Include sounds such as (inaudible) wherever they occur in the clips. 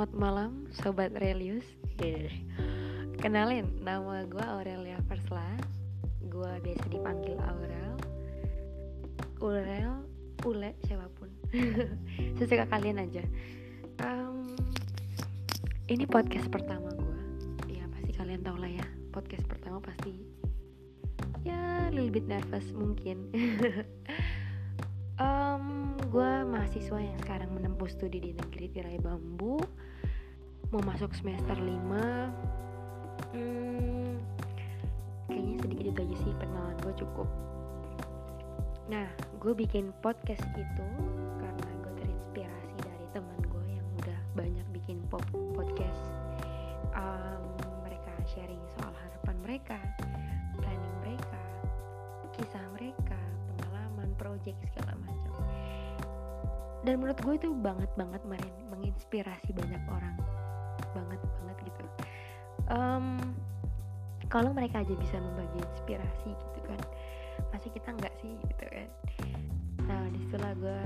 Selamat malam Sobat Relius Kenalin, nama gue Aurelia Persla Gue biasa dipanggil Aurel. Aurel, Ule, siapa pun. (laughs) Sesuka kalian aja. Um, Ini podcast pertama gue Ya pasti kalian tau lah ya. Podcast pertama pasti Ya little bit nervous mungkin (laughs) gue mahasiswa yang sekarang menempuh studi di negeri tirai bambu. Mau masuk semester 5 hmm, kayaknya sedikit itu aja sih perkenalan gue cukup. Nah gue bikin podcast itu karena gue terinspirasi dari teman gue yang udah banyak bikin pop podcast. Um, mereka sharing soal harapan mereka planning mereka kisah mereka pengalaman project segala macam dan menurut gue itu banget banget marin menginspirasi banyak orang. Banget banget gitu. Um, kalau mereka aja bisa membagi inspirasi gitu kan masih kita nggak sih gitu kan. Nah di situlah gue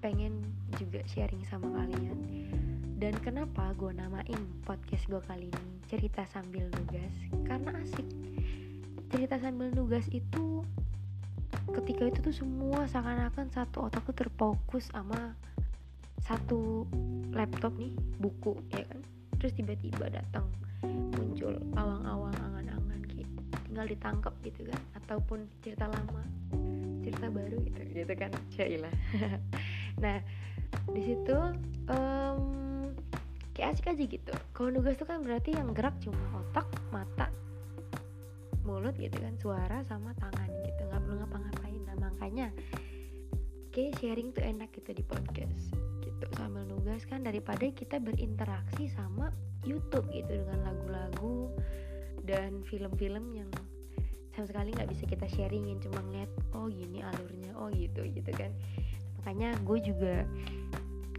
pengen juga sharing sama kalian. Dan kenapa gue namain podcast gue kali ini cerita sambil nugas? Karena asik. Cerita sambil nugas itu ketika itu tuh semua seakan-akan satu otak tuh terfokus sama satu laptop nih buku ya kan? Terus tiba-tiba datang muncul awang-awang angan-angan gitu tinggal ditangkap gitu kan? Ataupun cerita lama cerita baru gitu gitu kan? Cailah (laughs) nah di situ um, kayak asik aja gitu. Kalau nugas tuh kan berarti yang gerak cuma otak mata mulut gitu kan suara sama tangan gitu nggak perlu ngapa-ngapain. Nah makanya kayak sharing tuh enak gitu di podcast gitu sambil nugas kan daripada kita berinteraksi sama YouTube gitu dengan lagu-lagu dan film-film yang sama sekali nggak bisa kita sharingin cuma ngeliat oh gini alurnya oh gitu gitu kan. Makanya gue juga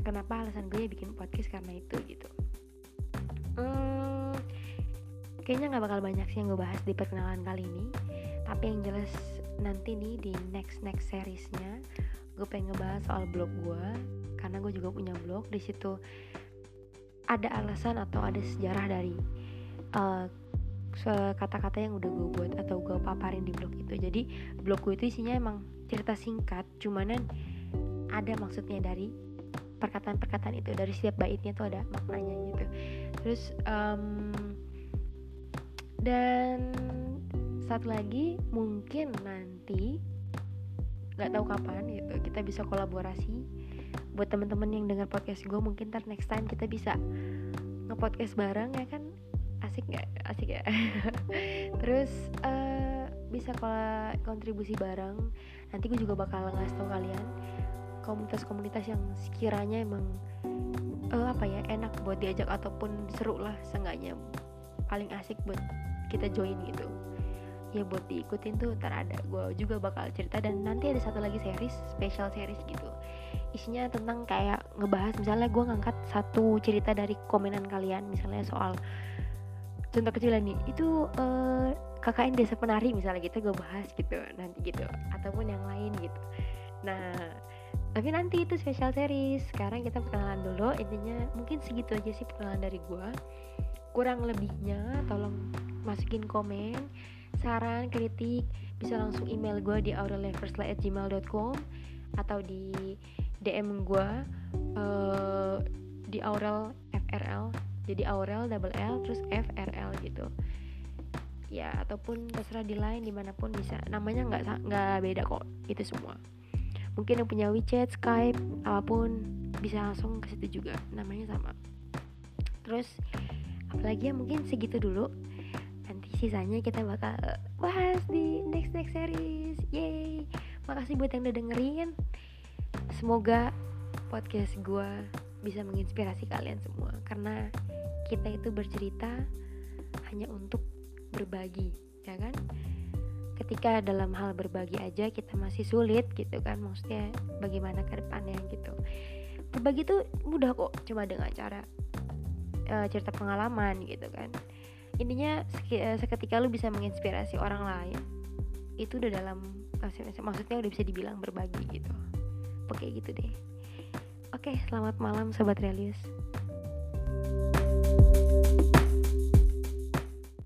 kenapa alasan gue bikin podcast karena itu gitu. Hmm, kayaknya nggak bakal banyak sih yang gue bahas di perkenalan kali ini. Tapi yang jelas nanti nih di next next seriesnya gue pengen ngebahas soal blog gue. Karena gue juga punya blog di situ ada alasan atau ada sejarah dari uh, kata-kata yang udah gue buat atau gue paparin di blog itu. Jadi blog gue itu isinya emang cerita singkat cumanan ada maksudnya dari perkataan-perkataan itu. Dari setiap baitnya tuh ada maknanya gitu. Terus um, dan satu lagi mungkin nanti nggak tahu kapan gitu kita bisa kolaborasi. Buat teman-teman yang dengar podcast gue mungkin ntar next time kita bisa ngepodcast bareng ya kan? Asik nggak? Asik ya? (laughs) Terus uh, bisa kontribusi bareng. Nanti gue juga bakal ngasih tau kalian komunitas-komunitas yang sekiranya emang uh, apa ya enak buat diajak ataupun seru lah seenggaknya. Paling asik buat kita join gitu. Ya buat diikutin tuh ntar ada. Gue juga bakal cerita dan nanti ada satu lagi series special series gitu. Isinya tentang kayak ngebahas misalnya gue ngangkat satu cerita dari komenan kalian misalnya soal contoh kecil nih. Itu uh, KKN desa penari misalnya gitu gue bahas gitu nanti gitu. Ataupun yang lain gitu. Nah tapi nanti itu special series. Sekarang kita perkenalan dulu. Intinya mungkin segitu aja sih perkenalan dari gue kurang lebihnya tolong masukin komen saran kritik bisa langsung email gue di aurelleversla@gmail.com atau di DM gue uh, di Aurel FRL jadi Aurel double L terus FRL gitu. Ya ataupun terserah di lain di mana pun bisa. Namanya nggak nggak beda kok itu semua. Mungkin yang punya WeChat Skype apa pun bisa langsung ke situ juga. Namanya sama. Terus apalagi ya mungkin segitu dulu sisanya kita bakal bahas di next next series. Yay makasih buat yang udah dengerin. Semoga podcast gue bisa menginspirasi kalian semua karena kita itu bercerita hanya untuk berbagi ya kan? Ketika dalam hal berbagi aja kita masih sulit gitu kan maksudnya bagaimana ke depannya gitu. Berbagi tuh mudah kok cuma dengan cara uh, cerita pengalaman gitu kan intinya eh, seketika lu bisa menginspirasi orang lain itu udah dalam maksudnya udah bisa dibilang berbagi gitu. Oke gitu deh. Oke selamat malam sobat relius